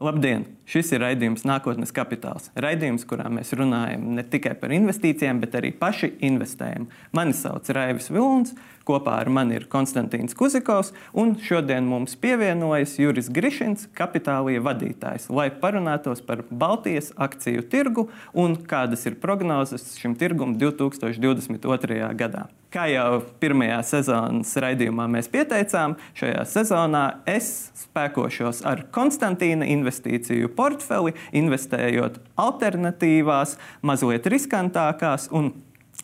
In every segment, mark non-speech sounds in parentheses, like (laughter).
Labdien! Šis ir raidījums Nākotnes kapitāls. Raidījums, kurā mēs runājam ne tikai par investīcijām, bet arī paši investējam. Mani sauc Raivis Vilns, kopā ar mani ir Konstantīns Kuzikovs, un šodien mums pievienojas Juris Grišins, kapitālija vadītājs, lai parunātos par Baltijas akciju tirgu un kādas ir prognozes šim tirgum 2022. gadā. Kā jau pirmajā sezonas raidījumā mēs pieteicām, šajā sezonā es spēkošos ar Konstantīna investīciju portfeli, investējot alternatīvās, mazliet riskantākās un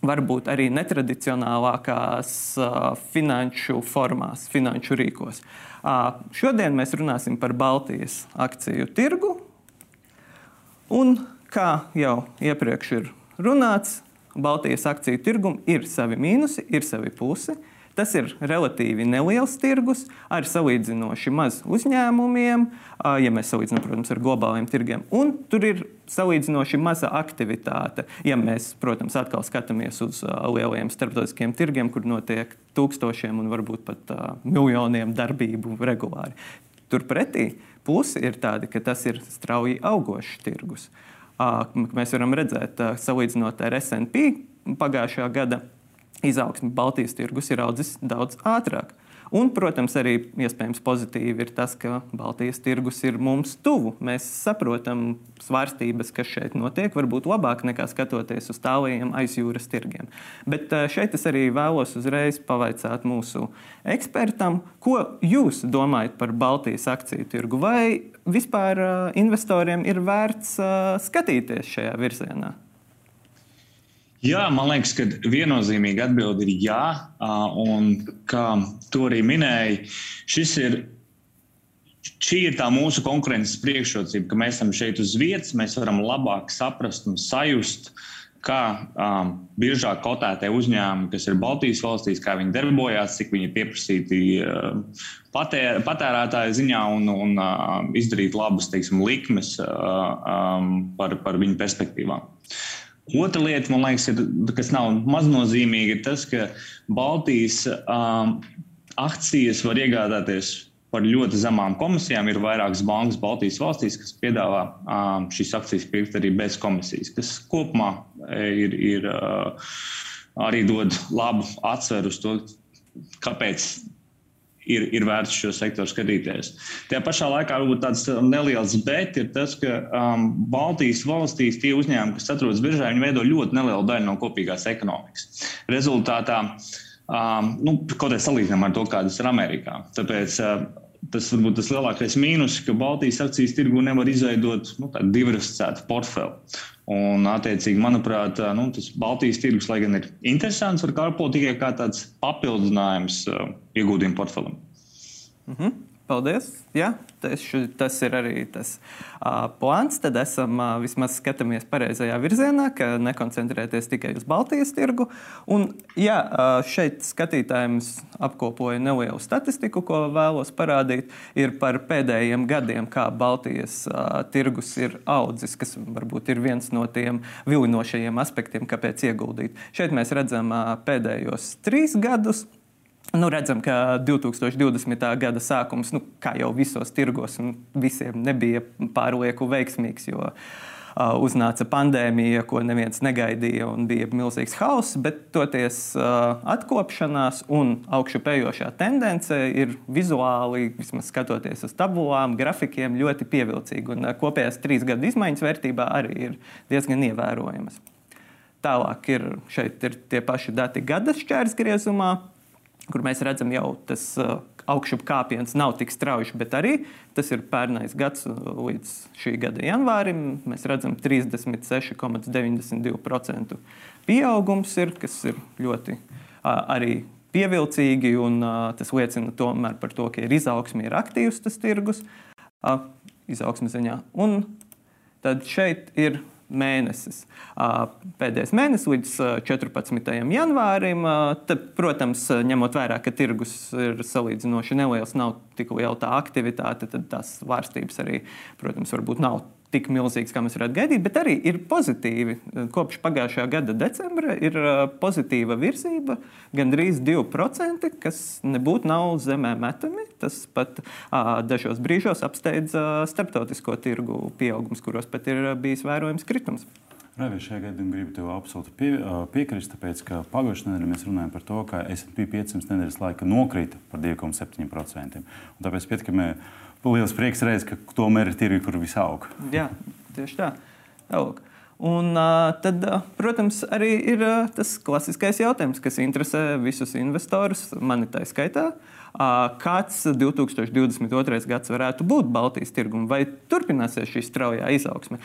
varbūt arī netradicionālākās uh, finanšu formās, finanšu rīkos. Uh, šodien mēs runāsim par Baltijas akciju tirgu. Un, kā jau iepriekš ir runāts, Baltijas akciju tirgum ir savi mīnusi, ir savi plusi. Tas ir relatīvi neliels tirgus ar salīdzinoši maz uzņēmumiem, ja mēs salīdzinām, protams, ar globāliem tirgiem. Un tur ir salīdzinoši maza aktivitāte. Ja mēs, protams, atkal skatāmies uz lielajiem starptautiskiem tirgiem, kur notiek tūkstošiem un varbūt pat miljoniem darbību regulāri. Turpretī plusi ir tādi, ka tas ir strauji augošs tirgus. Uh, Mēs varam redzēt, salīdzinot ar SP pagājušā gada izaugsmi, Baltijas tirgus ir audzis daudz ātrāk. Un, protams, arī iespējams pozitīvi ir tas, ka Baltijas tirgus ir mums tuvu. Mēs saprotam svārstības, kas šeit notiek, varbūt labāk nekā skatoties uz tālajiem aizjūras tirgiem. Bet šeit es arī vēlos uzreiz pavaicāt mūsu ekspertam, ko jūs domājat par Baltijas akciju tirgu? Vai vispār investoriem ir vērts skatīties šajā virzienā? Jā, man liekas, ka viennozīmīgi atbildi ir jā. Un, kā to arī minēja, šis ir. Šī ir tā mūsu konkurences priekšrocība, ka mēs esam šeit uz vietas, mēs varam labāk saprast un sajust, kā um, biržā kotētie uzņēmumi, kas ir Baltijas valstīs, kā viņi darbojās, cik viņi ir pieprasīti uh, patēr, patērētāju ziņā un, un uh, izdarīt labas teiksim, likmes uh, um, par, par viņu perspektīvām. Otra lieta, man liekas, ir, kas nav maznozīmīga, ir tas, ka Baltijas um, akcijas var iegādāties par ļoti zemām komisijām. Ir vairākas bankas Baltijas valstīs, kas piedāvā um, šīs akcijas pirkt arī bez komisijas, kas kopumā e, ir, ir uh, arī dod labu atsveru uz to, kāpēc ir, ir vērts šo sektoru skatīties. Tajā pašā laikā varbūt tāds neliels bet ir tas, ka um, Baltijas valstīs tie uzņēmumi, kas atrodas biržā, viņi veido ļoti nelielu daļu no kopīgās ekonomikas. Rezultātā, um, nu, kaut kā salīdzinām ar to, kādas ir Amerikā. Tāpēc, uh, Tas varbūt tas lielākais mīnus, ka Baltijas akcijas tirgu nevar izveidot nu, diversificētu portfeli. Un, attiecīgi, manuprāt, nu, tas Baltijas tirgus, lai gan ir interesants, var kalpot tikai kā tāds papildinājums uh, ieguldījumu portfelim. Mm -hmm. Paldies! Jā, tas, tas ir arī tas uh, plāns. Tad esam uh, vismaz skatāmies pareizajā virzienā, ka nekoncentrēties tikai uz Baltijas tirgu. Un, jā, uh, šeit skatītājiem apkopoju nelielu statistiku, ko vēlos parādīt. Ir par pēdējiem gadiem, kā Baltijas uh, tirgus ir audzis, kas varbūt ir viens no tiem vilinošajiem aspektiem, kāpēc ieguldīt. Šeit mēs redzam uh, pēdējos trīs gadus. Nu, redzam, ka 2020. gada sākums, nu, kā jau visos tirgos, visiem nebija pārlieku veiksmīgs, jo uh, uznāca pandēmija, ko neviens negaidīja, un bija milzīgs hauss. Bet toties uh, atkopšanās un augšupejošā tendence ir vizuāli, vismaz skatoties uz tabulām, grafikiem, ļoti pievilcīga. Un uh, kopējās trīs gadu izmaiņas vērtībā arī ir diezgan ievērojamas. Tālāk ir šeit ir tie paši dati gada šķērsgriezumā kur mēs redzam, jau tas uh, augšup kāpiens nav tik strauji, bet arī tas ir pērnais gads uh, līdz šī gada janvārim. Mēs redzam, 36,92% pieaugums ir, kas ir ļoti arī pievilcīgi, un tas liecina tomēr par to, ka ir izaugsme, ir aktīvs tas tirgus izaugsmes ziņā. Un tad šeit ir mēnesis. Pēdējais mēnesis līdz 14. janvārim. Tad, protams, ņemot vērā, ka tirgus ir salīdzinoši neliels, nav tik liela tā aktivitāte, tad tās vārstības arī, protams, varbūt nav tik milzīgs, kā mēs varētu gaidīt, bet arī ir pozitīvi. Kopš pagājušā gada decembra ir pozitīva virzība, gandrīz 2%, kas nebūtu nav zemē metami. Tas pat uh, dažos brīžos apsteidz uh, starptautisko tirgu pieaugums, kuros pat ir bijis vērojams kritums. Ravi, šajā gadījumā gribu tev absolūti pie, piekrist, tāpēc, ka pagājušajā nedēļā mēs runājam par to, ka SP 500 nedēļas laika nokrita par 2,7%. Tāpēc pietiekami liels prieks reiz, ka tomēr ir tirgi, kur viss aug. Jā, tieši tā. Aug. Un, tad, protams, arī ir tas klasiskais jautājums, kas interesē visus investorus, mani tā skaitā. Uh, kāds 2022. gads varētu būt Baltijas tirgum, vai turpināsies šī straujā izaugsme.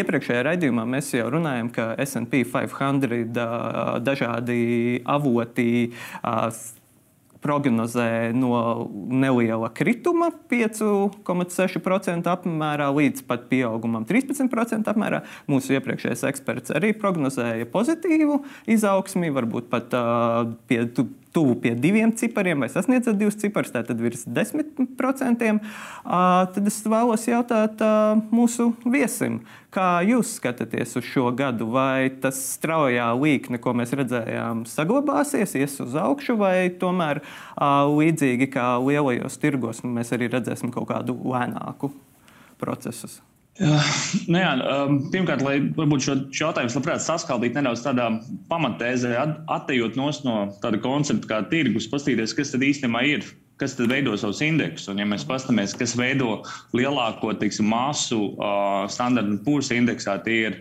Iepriekšējā raidījumā mēs jau runājam, ka SP 500 dažādi avoti prognozē no neliela krituma, 5,6% apmērā, līdz pat pieaugumam 13% apmērā. Mūsu iepriekšējais eksperts arī prognozēja pozitīvu izaugsmi, varbūt pat uh, pie tuvu pie diviem cipariem, vai sasniedzat divus ciparus, tātad virs 10%, tad es vēlos jautāt mūsu viesim, kā jūs skatāties uz šo gadu? Vai tas straujā līkne, ko mēs redzējām, saglabāsies, ies uz augšu, vai tomēr līdzīgi kā lielajos tirgos, mēs arī redzēsim kaut kādu lēnāku procesu? Nu jā, um, pirmkārt, lai varbūt šo jautājumu labprāt saskaldīt nedaudz tādā pamatēzē, attejot no tāda koncepta kā tirgus, paskatīties, kas tad īstenībā ir, kas tad veido savus indeksus. Un, ja mēs paskatāmies, kas veido lielāko teiksim, masu uh, standarta pūles indeksā, tie ir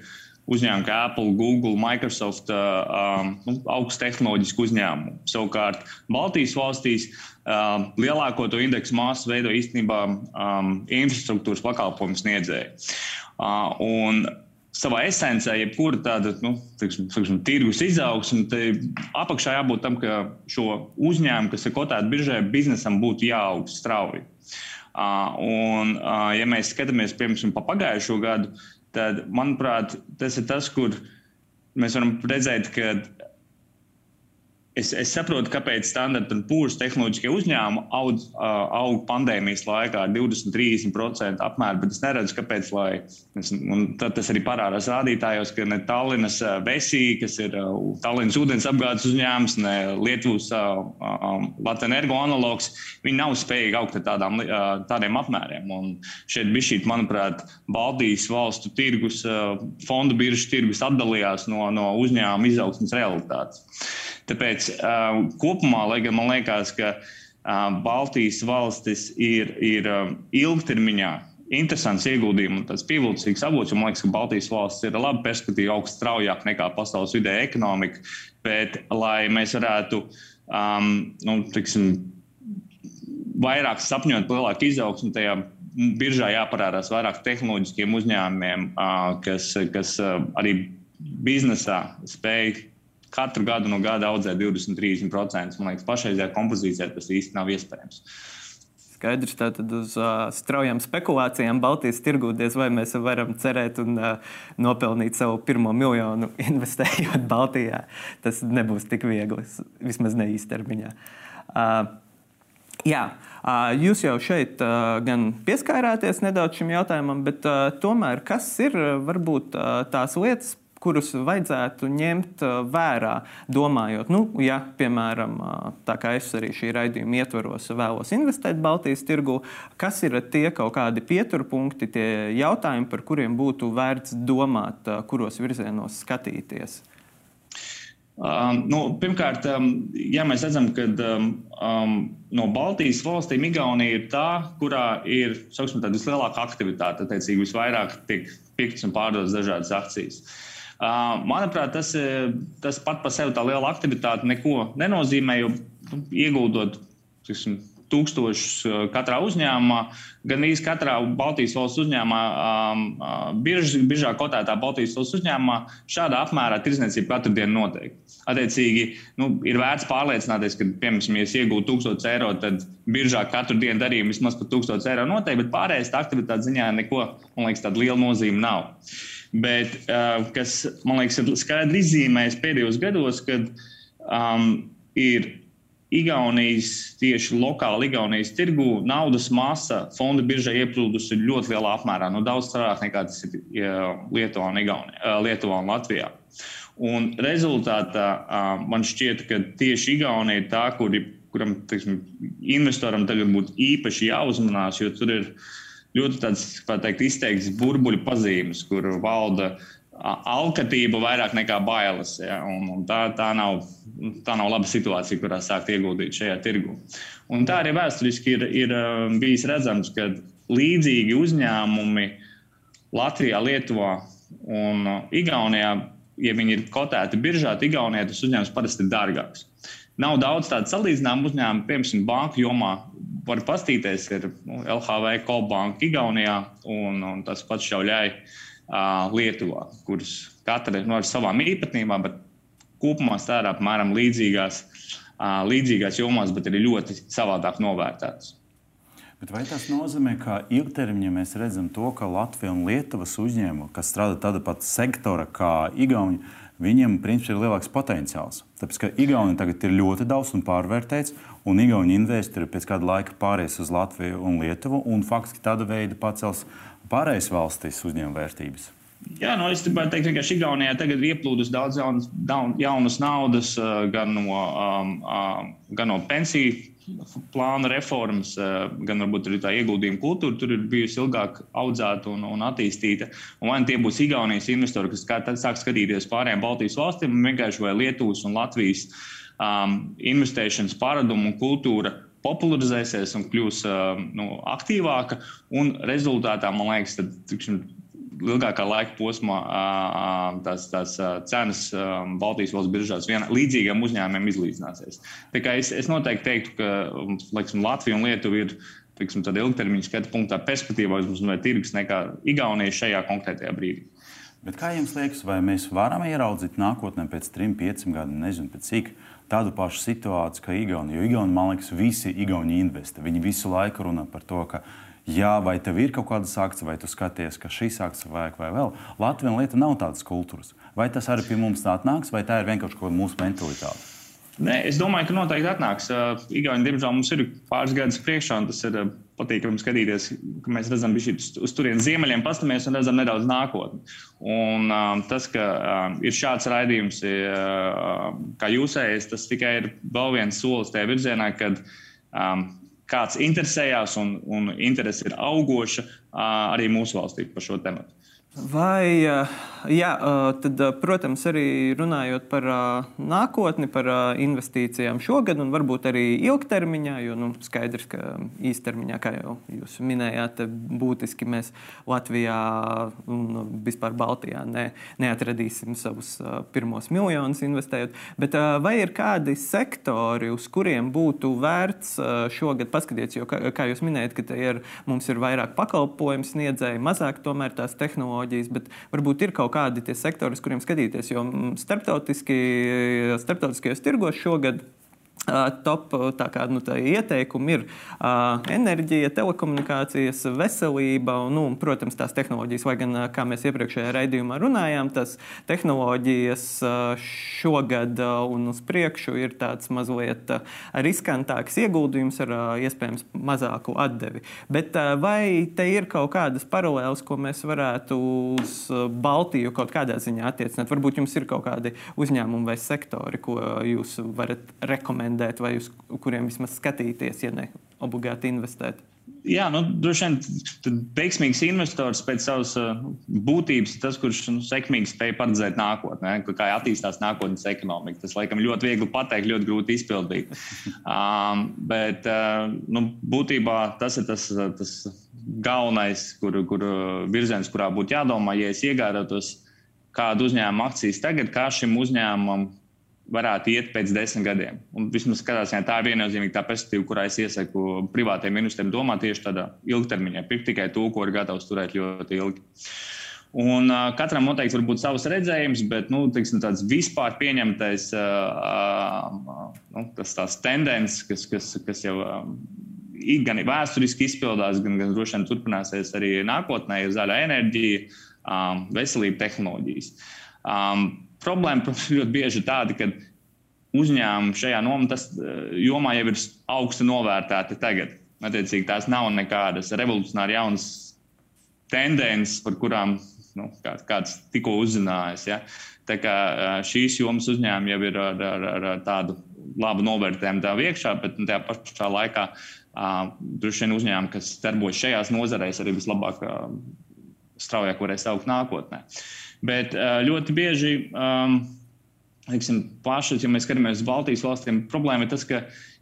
uzņēmumi kā Apple, Google, Microsoft, um, nu, augstu tehnoloģisku uzņēmumu. Savukārt Baltijas valstīs um, lielāko to indeksu māsu veido īstenībā um, infrastruktūras pakalpojumu sniedzēji. Uh, un savā esencē, jebkura tāda nu, tiksim, tiksim, tirgus izaugsme, tad apakšā jābūt tam, ka šo uzņēmumu, kas ir kotēta biržē, biznesam būtu jāaug strauji. Uh, un, uh, ja mēs skatāmies piemēram pa pagājušo gadu, tad, manuprāt, tas ir tas, kur mēs varam redzēt, ka Es, es saprotu, kāpēc standarta pūža tehnoloģiskie uzņēmumi aug, aug pandēmijas laikā ar 20-30% apmēru, bet es neredzu, kāpēc. Lai, tas arī parādās rādītājos, ka ne Tallinas Vesija, kas ir Tallinas ūdens apgādes uzņēmums, ne Lietuvas Latvijas energo analogs, viņi nav spējīgi augt ar tādām, tādiem apmēriem. Un šeit bija šī, manuprāt, Baltijas valstu tirgus, fondu biržu tirgus atdalījās no, no uzņēmuma izaugsmas realitātes. Tāpēc uh, kopumā, lai gan man liekas, ka uh, Baltijas valstis ir, ir uh, ilgtermiņā interesants ieguldījums un tāds pievilcīgs avots. Man liekas, ka Baltijas valsts ir laba perspektīva, augsts straujāk nekā pasaules vidēja ekonomika. Bet, lai mēs varētu um, nu, tiksim, vairāk sapņot lielāku izaugsmu, tajā biržā jāparādās vairāk tehnoloģiskiem uzņēmumiem, uh, kas, kas uh, arī biznesā spēj katru gadu no gada audzē 20-30%. Man liekas, pašreizējā kompozīcijā tas īsti nav iespējams. Skaidrs, tātad uz uh, straujām spekulācijām Baltijas tirgū diez vai mēs varam cerēt un uh, nopelnīt savu pirmo miljonu (laughs) investējot Baltijā. Tas nebūs tik viegli, vismaz ne īstermiņā. Uh, jā, uh, jūs jau šeit uh, gan pieskārāties nedaudz šim jautājumam, bet uh, tomēr kas ir varbūt uh, tās lietas, kurus vajadzētu ņemt uh, vērā, domājot, nu, ja, piemēram, uh, tā kā es arī šī raidījuma ietvaros vēlos investēt Baltijas tirgu, kas ir tie kaut kādi pieturpunkti, tie jautājumi, par kuriem būtu vērts domāt, uh, kuros virzienos skatīties? Um, nu, pirmkārt, um, ja mēs redzam, ka um, um, no Baltijas valstīm Igaunija ir tā, kurā ir sauksim, vislielākā aktivitāte. Attiecīgi, visvairāk tiek pirktas un pārdotas dažādas akcijas. Uh, Manuprāt, tas, tas pat par sevi tā liela aktivitāte neko nenozīmē, jo nu, ieguldot tiksim, tūkstošus katrā uzņēmumā, gan īsi katrā Baltijas valsts uzņēmumā, birž, biržā kotētā Baltijas valsts uzņēmumā, šādā apmērā tirdzniecība katru dienu notiek. Attiecīgi, nu, ir vērts pārliecināties, ka, piemēram, ja iegūtu 1000 eiro, tad biržā katru dienu darījumu vismaz par 1000 eiro noteikti, bet pārējais aktivitātes ziņā neko, man liekas, tāda liela nozīme nav. Bet kas man liekas, ir skaidri izzīmējis pēdējos gados, kad um, ir Igaunijas, tieši lokāli Igaunijas tirgu naudas masa fonda biržā ieplūdusi ļoti lielā apmērā, nu, daudz straujāk nekā tas ir Lietuvā un, Igaunijā, Lietuvā un Latvijā. Un rezultātā man šķiet, ka tieši Igaunija ir tā, kur, kuram teiksim, investoram tagad būtu īpaši jāuzmanās, jo tur ir ļoti tāds, teikt, izteikts burbuļu pazīmes, kur valda uh, alkatība vairāk nekā bailes. Ja? Un, un tā, tā, nav, tā nav laba situācija, kurā sākt ieguldīt šajā tirgu. Un tā arī vēsturiski ir, ir um, bijis redzams, ka līdzīgi uzņēmumi Latvijā, Lietuvā un Igaunijā, ja viņi ir kotēti biržā, tad Igaunijā tas uzņēmums parasti ir dārgāks. Nav daudz tādu salīdzinājumu uzņēmumu, piemēram, banku jomā. Var paskatīties, ir nu, LHV, Kobanka, Igaunijā, un, un tas pats jau ļauj uh, Lietuvā, kuras katra no savām īpatnībām, bet kopumā strādā apmēram līdzīgās, līdzīgās jomās, bet arī ļoti savādāk novērtētas. Bet vai tas nozīmē, ka ilgtermiņā mēs redzam to, ka Latvijas un Lietuvas uzņēmumi, kas strādā tādā pat sektora kā Igauni, viņiem principā ir lielāks potenciāls? Tāpēc, ka Igauni tagad ir ļoti daudz un pārvērtēts, un Igauni investori pēc kāda laika pāries uz Latviju un Lietuvu, un faktiski tāda veida pacels pārējais valstīs uzņēmuma vērtības? Jā, nu es gribētu teikt, ka Igaunijā tagad ir ieplūdus daudz jaunas, jaunas naudas, gan no, um, um, gan no pensiju plāna reformas, gan varbūt arī tā ieguldījuma kultūra tur ir bijusi ilgāk audzēta un, un attīstīta. Un vai nu tie būs Igaunijas investori, kas kā, sāk skatīties pārējām Baltijas valstīm, vienkārši vai Lietuvas un Latvijas um, investēšanas paradumu un kultūra popularizēsies un kļūs nu, aktīvāka. Un rezultātā, man liekas, tad, tikšim, ilgākā laika posmā tās, tās cenas Baltijas valsts biržās vienā, līdzīgiem uzņēmumiem izlīdzināsies. Es, es noteikti teiktu, ka laikam, Latvija un Lietuva ir tiksim, ilgtermiņa skatu punktā perspektīvā uzmanības tirgus nekā Igaunija šajā konkrētajā brīdī. Bet kā jums liekas, vai mēs varam ieraudzīt nākotnē pēc trim, pieciem gadiem, nezinu, pēc cik tādu pašu situāciju kā Igaunija? Jo Igauni, man liekas, visi Igauni investē. Viņi visu laiku runā par to, ka jā, vai tev ir kaut kādas akcijas, vai tu skaties, ka šīs akcijas vajag vai vēl. Latvija un Lietuva nav tādas kultūras. Vai tas arī pie mums atnāks, vai tā ir vienkārši mūsu mentalitāte? Nē, es domāju, ka noteikti atnāks. Igaunija, diemžēl, mums ir pāris gadus priekšā, un tas ir patīkami skatīties, ka mēs redzam, ka uz, uz turienes ziemeļiem pastamies un redzam nedaudz nākotni. Un, um, tas, ka um, ir šāds raidījums, uh, kā jūsējais, tas tikai ir vēl viens solis tajā virzienā, kad um, kāds interesējās un, un interese ir augoša uh, arī mūsu valstī par šo tematu. Vai, jā, tad, protams, arī runājot par nākotni, par investīcijām šogad un varbūt arī ilgtermiņā, jo nu, skaidrs, ka īstermiņā, kā jau jūs minējāt, būtiski mēs Latvijā un vispār Baltijā ne, neatradīsim savus pirmos miljonus investējot. Bet vai ir kādi sektori, uz kuriem būtu vērts šogad paskatīties, jo, kā, kā jūs minējat, ka ir, mums ir vairāk pakalpojumu sniedzēji, mazāk tomēr tās tehnoloģijas tehnoloģijas, bet varbūt ir kaut kādi tie sektori, uz kuriem skatīties. Jo mm, starptautiski, starptautiskajos tirgos šogad (laughs) top kā, nu, ieteikumi ir uh, enerģija, telekomunikācijas, veselība un, nu, protams, tās tehnoloģijas. Lai gan, kā mēs iepriekšējā raidījumā runājām, tas tehnoloģijas šogad un uz priekšu ir tāds mazliet riskantāks ieguldījums ar iespējams mazāku atdevi. Bet vai te ir kaut kādas paralēlas, ko mēs varētu uz Baltiju kaut kādā ziņā attiecināt? Varbūt jums ir kaut kādi uzņēmumi vai sektori, ko jūs varat rekomendēt rekomendēt, vai uz kuriem vismaz skatīties, ja ne obligāti investēt? Jā, nu, droši vien veiksmīgs investors pēc savas uh, būtības ir tas, kurš nu, sekmīgi spēj paredzēt nākotnē, kā attīstās nākotnes ekonomika. Tas, laikam, ļoti viegli pateikt, ļoti grūti izpildīt. (laughs) Um, bet uh, nu, būtībā tas ir tas, tas galvenais, kur, kur virziens, kurā būtu jādomā, ja es iegādātos kādu uzņēmumu akcijas tagad, kā šim uzņēmumam varētu iet pēc desmit gadiem. Un vismaz ziņā, tā ir viennozīmīga tā perspektīva, kurā es iesaku privātiem investoriem domāt tieši tādā ilgtermiņā, pirkt tikai to, ko ir gatavs turēt ļoti ilgi. Un, uh, katram noteikti var būt savs redzējums, bet nu, tiksim, tāds vispār pieņemtais uh, uh, nu, tas, tendences, kas, kas, kas jau uh, gan vēsturiski izpildās, gan, gan droši vien turpināsies arī nākotnē, ir zaļā enerģija, um, veselība, tehnoloģijas. Um, problēma, protams, ļoti bieži ir tāda, ka uzņēmumi šajā nomatas jomā jau ir augsti novērtēti tagad. Attiecīgi, tās nav nekādas revolucionāri jaunas tendences, par kurām nu, kāds tikko uzzinājis. Ja? Tā kā šīs jomas uzņēmumi jau ir ar, ar, ar, ar tādu labu novērtējumu tā iekšā, bet nu, tajā pašā laikā uh, droši vien uzņēmumi, kas darbojas šajās nozarēs, arī vislabāk, uh, straujāk varēs augt nākotnē. Bet uh, ļoti bieži. Um, Teiksim, pašas, ja mēs skatāmies uz Baltijas valstīm, problēma ir tas, ka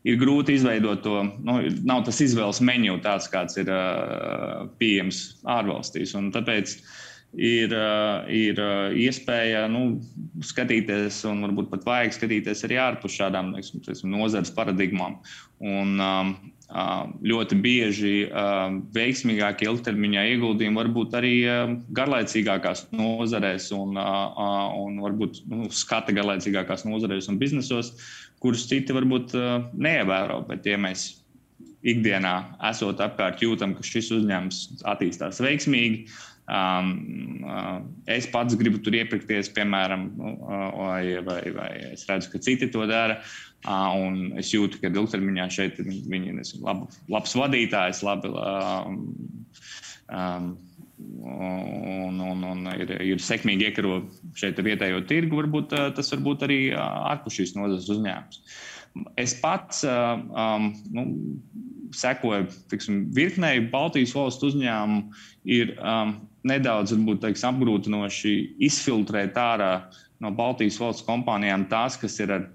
ir grūti izveidot to. Nu, nav tas izvēles menu tāds, kāds ir uh, pieejams ārvalstīs. Un tāpēc uh, ir, eh, ir eh, iespēja nu, skatīties, un varbūt pat vajag skatīties arī ārpus šādām nozares paradigmām. Un, um, ļoti bieži veiksmīgākie ilgtermiņā ieguldījumi var būt arī garlaicīgākās nozarēs un, un varbūt nu, skata garlaicīgākās nozarēs un biznesos, kurus citi varbūt neievēro. Bet, ja mēs ikdienā esot apkārt, jūtam, ka šis uzņēmums attīstās veiksmīgi, Um, uh, es pats gribu tur iepirkties, piemēram, nu, uh, vai, vai, vai es redzu, ka citi to dara. Uh, un es jūtu, ka ilgtermiņā šeit viņi ir lab, labs vadītājs, labi, um, um, un, un, un ir, ir sekmīgi iekaro šeit vietējo tirgu. Varbūt uh, tas var būt arī uh, ārpus šīs nozares uzņēmums. Es pats uh, um, nu, sekoju tiksim, virknei Baltijas valstu uzņēmumu. Ir, um, nedaudz varbūt, teiks, apgrūtinoši izfiltrēt ārā no Baltijas valsts kompānijām tās, kas ir ar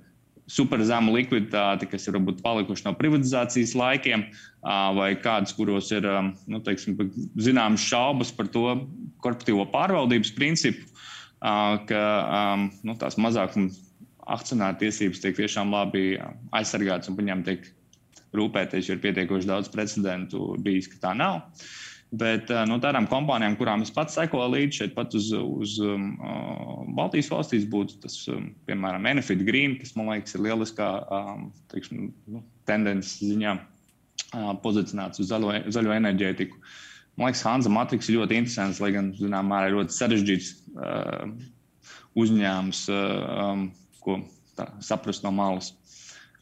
super zemu likviditāti, kas ir varbūt palikuši no privatizācijas laikiem, vai kādas, kuros ir nu, teiksim, zināmas šaubas par to korporatīvo pārvaldības principu, ka nu, tās mazākuma akcionāra tiesības tiek tiešām labi aizsargātas un par viņām tiek rūpēties, jo ir pietiekoši daudz precedentu bijis, ka tā nav. Uh, Bet eh, no tādām kompānijām, kurām es pats sekoju līdzi, šeit pat uz, uz um, Baltijas valstīs būtu tas, um, piemēram, Enefit Green, kas man liekas ir lieliskā um, teiksim, nu, tendences ziņā uh, pozicionēts uz zaļo, zaļo enerģētiku. Man liekas, Hanza Matrix ir ļoti interesants, lai gan, zinām, mērā ļoti sarežģīts uh, uzņēmums, uh, um, ko tā, saprast no malas.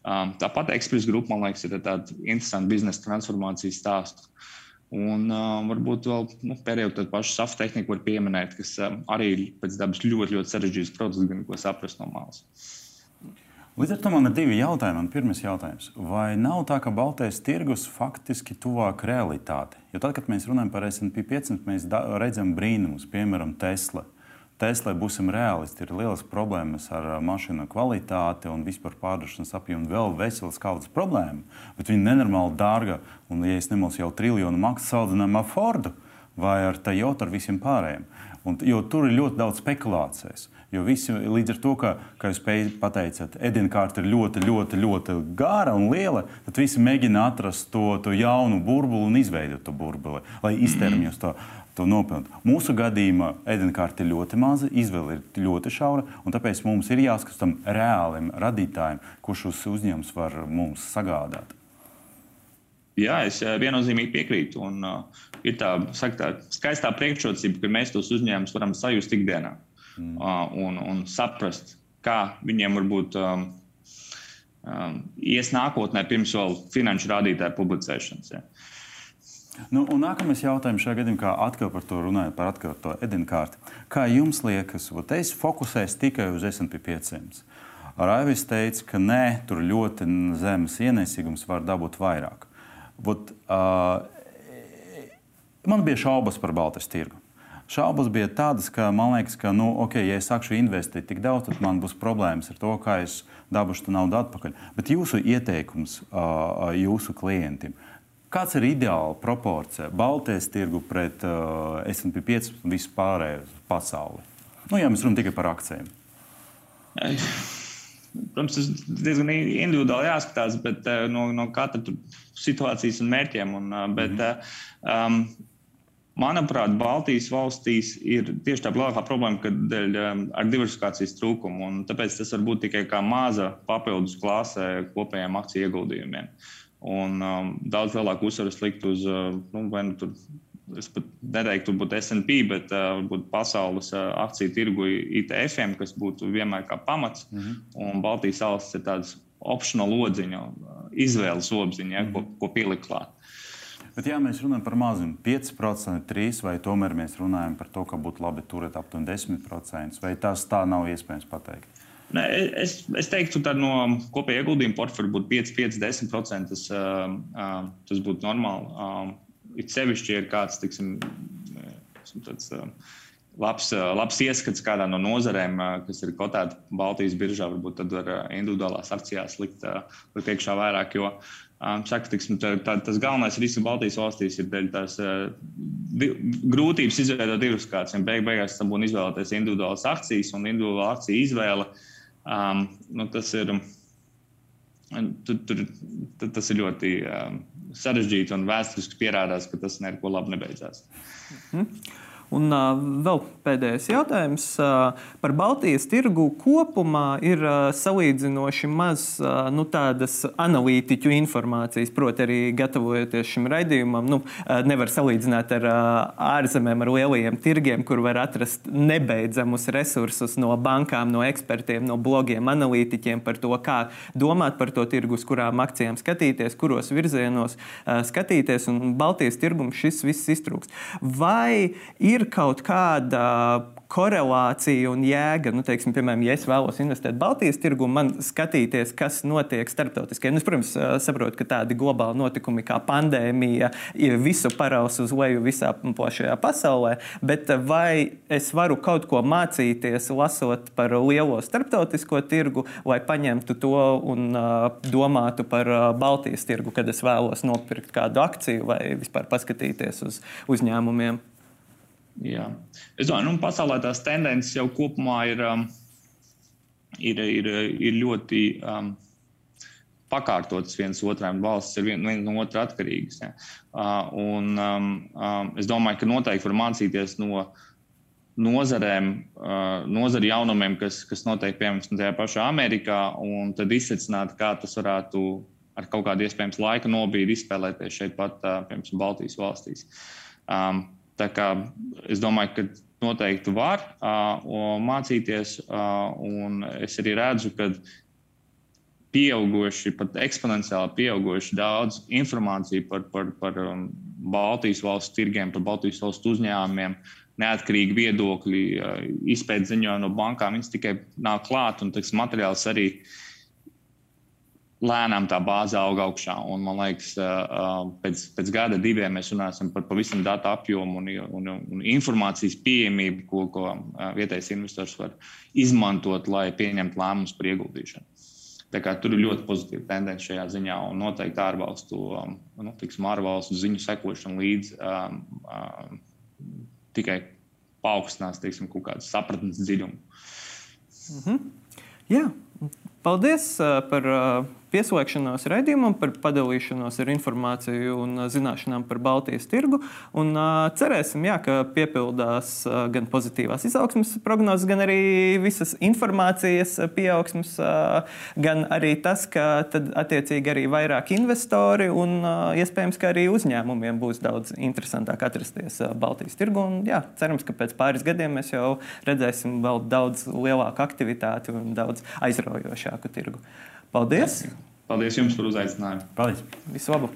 Um, tāpat Express Group, man liekas, ir tāds interesants biznesa transformācijas stāsts. Un uh, varbūt vēl nu, pēdējo tādu pašu safu tehniku var pieminēt, kas uh, arī pēc dabas ļoti, ļoti sarežģīts process, gan ko saprast no malas. Līdz ar to man ir divi jautājumi. Pirmais jautājums. Vai nav tā, ka baltais tirgus faktiski tuvāk realitātei? Jo tad, kad mēs runājam par SP 500, mēs redzam brīnumus, piemēram, Tesla. Uh, Tesla, būsim realisti, ir lielas problēmas ar mašīnu kvalitāti un vispār pārdošanas apjomu. Vēl veselas kaudzes problēma, bet viņi ir nenormāli dārga. Un, ja es nemaldos, jau triljonu maksā salīdzinājumā ar Fordu vai ar Toyota, ar visiem pārējiem. Un, jo tur ir ļoti daudz spekulācijas. Jo visi līdz ar to, ka, kā jūs pateicāt, ēdienkārta ir ļoti, ļoti, ļoti gara un liela, tad visi mēģina atrast to, to jaunu burbuli un izveidot to burbuli, lai iztermjos to to nopelnīt. Mūsu gadījumā ēdienkarte ir ļoti maza, izvēle ir ļoti šaura, un tāpēc mums ir jāskatās tam reālim radītājam, kurš šos uzņēmumus var mums sagādāt. Jā, es eh, viennozīmīgi piekrītu. Un, uh, ir tā, saka, tā skaistā priekšrocība, ka mēs tos uzņēmumus varam sajust ikdienā mm. uh, un, un saprast, kā viņiem varbūt um, um, ies nākotnē, pirms vēl finanšu rādītāju publicēšanas. Ja. Nu, nākamais jautājums šajā gadījumā, atkal par to runājot, par atkal to edinkārti. Kā jums liekas, ot, es fokusēju tikai uz SP 500? Raivis teica, ka nē, tur ļoti zemes ienesīgums var dabūt vairāk. Ot, uh, man bija šaubas par Baltijas tirgu. Šaubas bija tādas, ka man liekas, ka, nu, okay, ja es sākšu investēt tik daudz, tad man būs problēmas ar to, kā es dabūšu naudu atpakaļ. Bet jūsu ieteikums uh, jūsu klientiem, Kāds ir ideāla proporcija Baltijas tirgu pret uh, SP 5 un visu pārējo pasauli? Nu, jā, mēs runājam tikai par akcijiem. Protams, tas diezgan individuāli jāskatās bet, uh, no, no katra situācijas un mērķiem. Un, uh, bet, mm -hmm. um, Manuprāt, Baltijas valstīs ir tieši tā lielākā problēma, ka dēļ um, ar diversifikācijas trūkumu. Tāpēc tas var būt tikai kā maza papildus klāsē kopējiem akciju ieguldījumiem. Uh, un um, daudz lielāku uzsvaru likt uz uh, nu, nu es pat neteiktu, varbūt SP, bet varbūt pasaules akciju tirgu ITF-iem, kas būtu vienmēr kā pamats. Mm -hmm. Un Baltijas valsts ir tāds optional lodziņa, izvēles obziņa, ja, ko, ko pielikt klāt. Bet, ja mēs runājam par mazumu, 5%, 3%, vai tomēr mēs runājam par to, ka būtu labi turēt aptuveni 10%, vai tas tā nav iespējams pateikt? Ne, es, es teiktu, ka no kopējā ieguldījuma portfeļa būtu 5, 5, 10%. Tas, uh, tas būtu normāli. Uh, it sevišķi, ir kāds tiksim, tāds, uh, labs, uh, labs ieskats kādā no nozarēm, uh, kas ir kotēta Baltijas biržā, varbūt tad var uh, individuālās akcijās likt, likt iekšā vairāk. Jo um, saka, tiksim, tā, tā, tas galvenais risks Baltijas valstīs ir dēļ tās di, grūtības izveidot divas kārtas. Beig, beigās tam būtu izvēlēties individuālas akcijas un individuāla akciju izvēle. Uh, Um, nu, tas, ir, tur, tur, tas ir ļoti um, sarežģīti un vēsturiski pierādās, ka tas neko labi nebeidzās. Mm -hmm. Un uh, vēl pēdējais jautājums uh, par Baltijas tirgu kopumā ir uh, salīdzinoši maz uh, nu, tādas analītiķu informācijas, proti, arī gatavojoties šim raidījumam. Nu, uh, nevar salīdzināt ar uh, ārzemēm, ar lielajiem tirgiem, kur var atrast nebeidzamus resursus no bankām, no ekspertiem, no blogiem, analītiķiem par to, kā domāt par to tirgu, uz kurām akcijām skatīties, kuros virzienos uh, skatīties. Un Baltijas tirgums šis viss iztrūks. Vai ir ir kaut kāda korelācija un jēga. Nu, teiksim, piemēram, ja es vēlos investēt Baltijas tirgu, man skatīties, kas notiek starptautiski. Nu, es, protams, saprotu, ka tādi globāli notikumi kā pandēmija visu paraus uz leju visā plašajā pasaulē, bet vai es varu kaut ko mācīties, lasot par lielo starptautisko tirgu, lai paņemtu to un uh, domātu par uh, Baltijas tirgu, kad es vēlos nopirkt kādu akciju vai vispār paskatīties uz uzņēmumiem? Jā. Es domāju, ka pasaulē tās tendences jau kopumā ir, um, ir, ir, ir ļoti um, pakārtotas viens otram. Valsts ir viena vien no otra atkarīgas. Ja. Uh, un, um, um, es domāju, ka noteikti var mācīties no nozarēm, uh, nozaru jaunumiem, kas, kas notiek piemēram tajā pašā Amerikā, un tad izsvecināt, kā tas varētu ar kaut kādu iespējams laika nobīdi izspēlēties šeit pat, uh, piemēram, Baltijas valstīs. Um, Tā kā es domāju, ka noteikti var uh, mācīties, uh, un es arī redzu, ka pieauguši, pat eksponenciāli pieauguši daudz informāciju par, par, par um, Baltijas valstu tirgiem, par Baltijas valstu uzņēmumiem, neatkarīgi viedokļi, izpētes ziņojumi no bankām. Viņas tikai nāk klāt, un tas materiāls arī uh, lēnām tā bāze aug augšā. Un, man liekas, pēc, pēc gada, diviem mēs runāsim par pavisam datu apjomu un, un, un informācijas pieejamību, ko, ko vietējais investors var izmantot, lai pieņemtu lēmumus par ieguldīšanu. Tur ir ļoti pozitīva tendence šajā ziņā, un noteikti ārvalstu, nu, tiksim, ārvalstu ziņu sekošana līdz um, um, tikai paaugstinās teiksim, kaut kādu sapratnes dziļumu. Mm -hmm. Jā, paldies par. Uh pieslēgšanos raidījumam, par padalīšanos ar informāciju un zināšanām par Baltijas tirgu. Un, cerēsim, jā, ka piepildās gan pozitīvās izaugsmas prognozes, gan arī visas informācijas pieaugsmas, gan arī tas, ka tad attiecīgi arī vairāk investori un iespējams, ka arī uzņēmumiem būs daudz interesantāk atrasties Baltijas tirgu. Un, jā, cerams, ka pēc pāris gadiem mēs jau redzēsim vēl daudz lielāku aktivitāti un daudz aizraujošāku tirgu. Paldies! Paldies jums par uzaicinājumu! Paldies! Visu labu!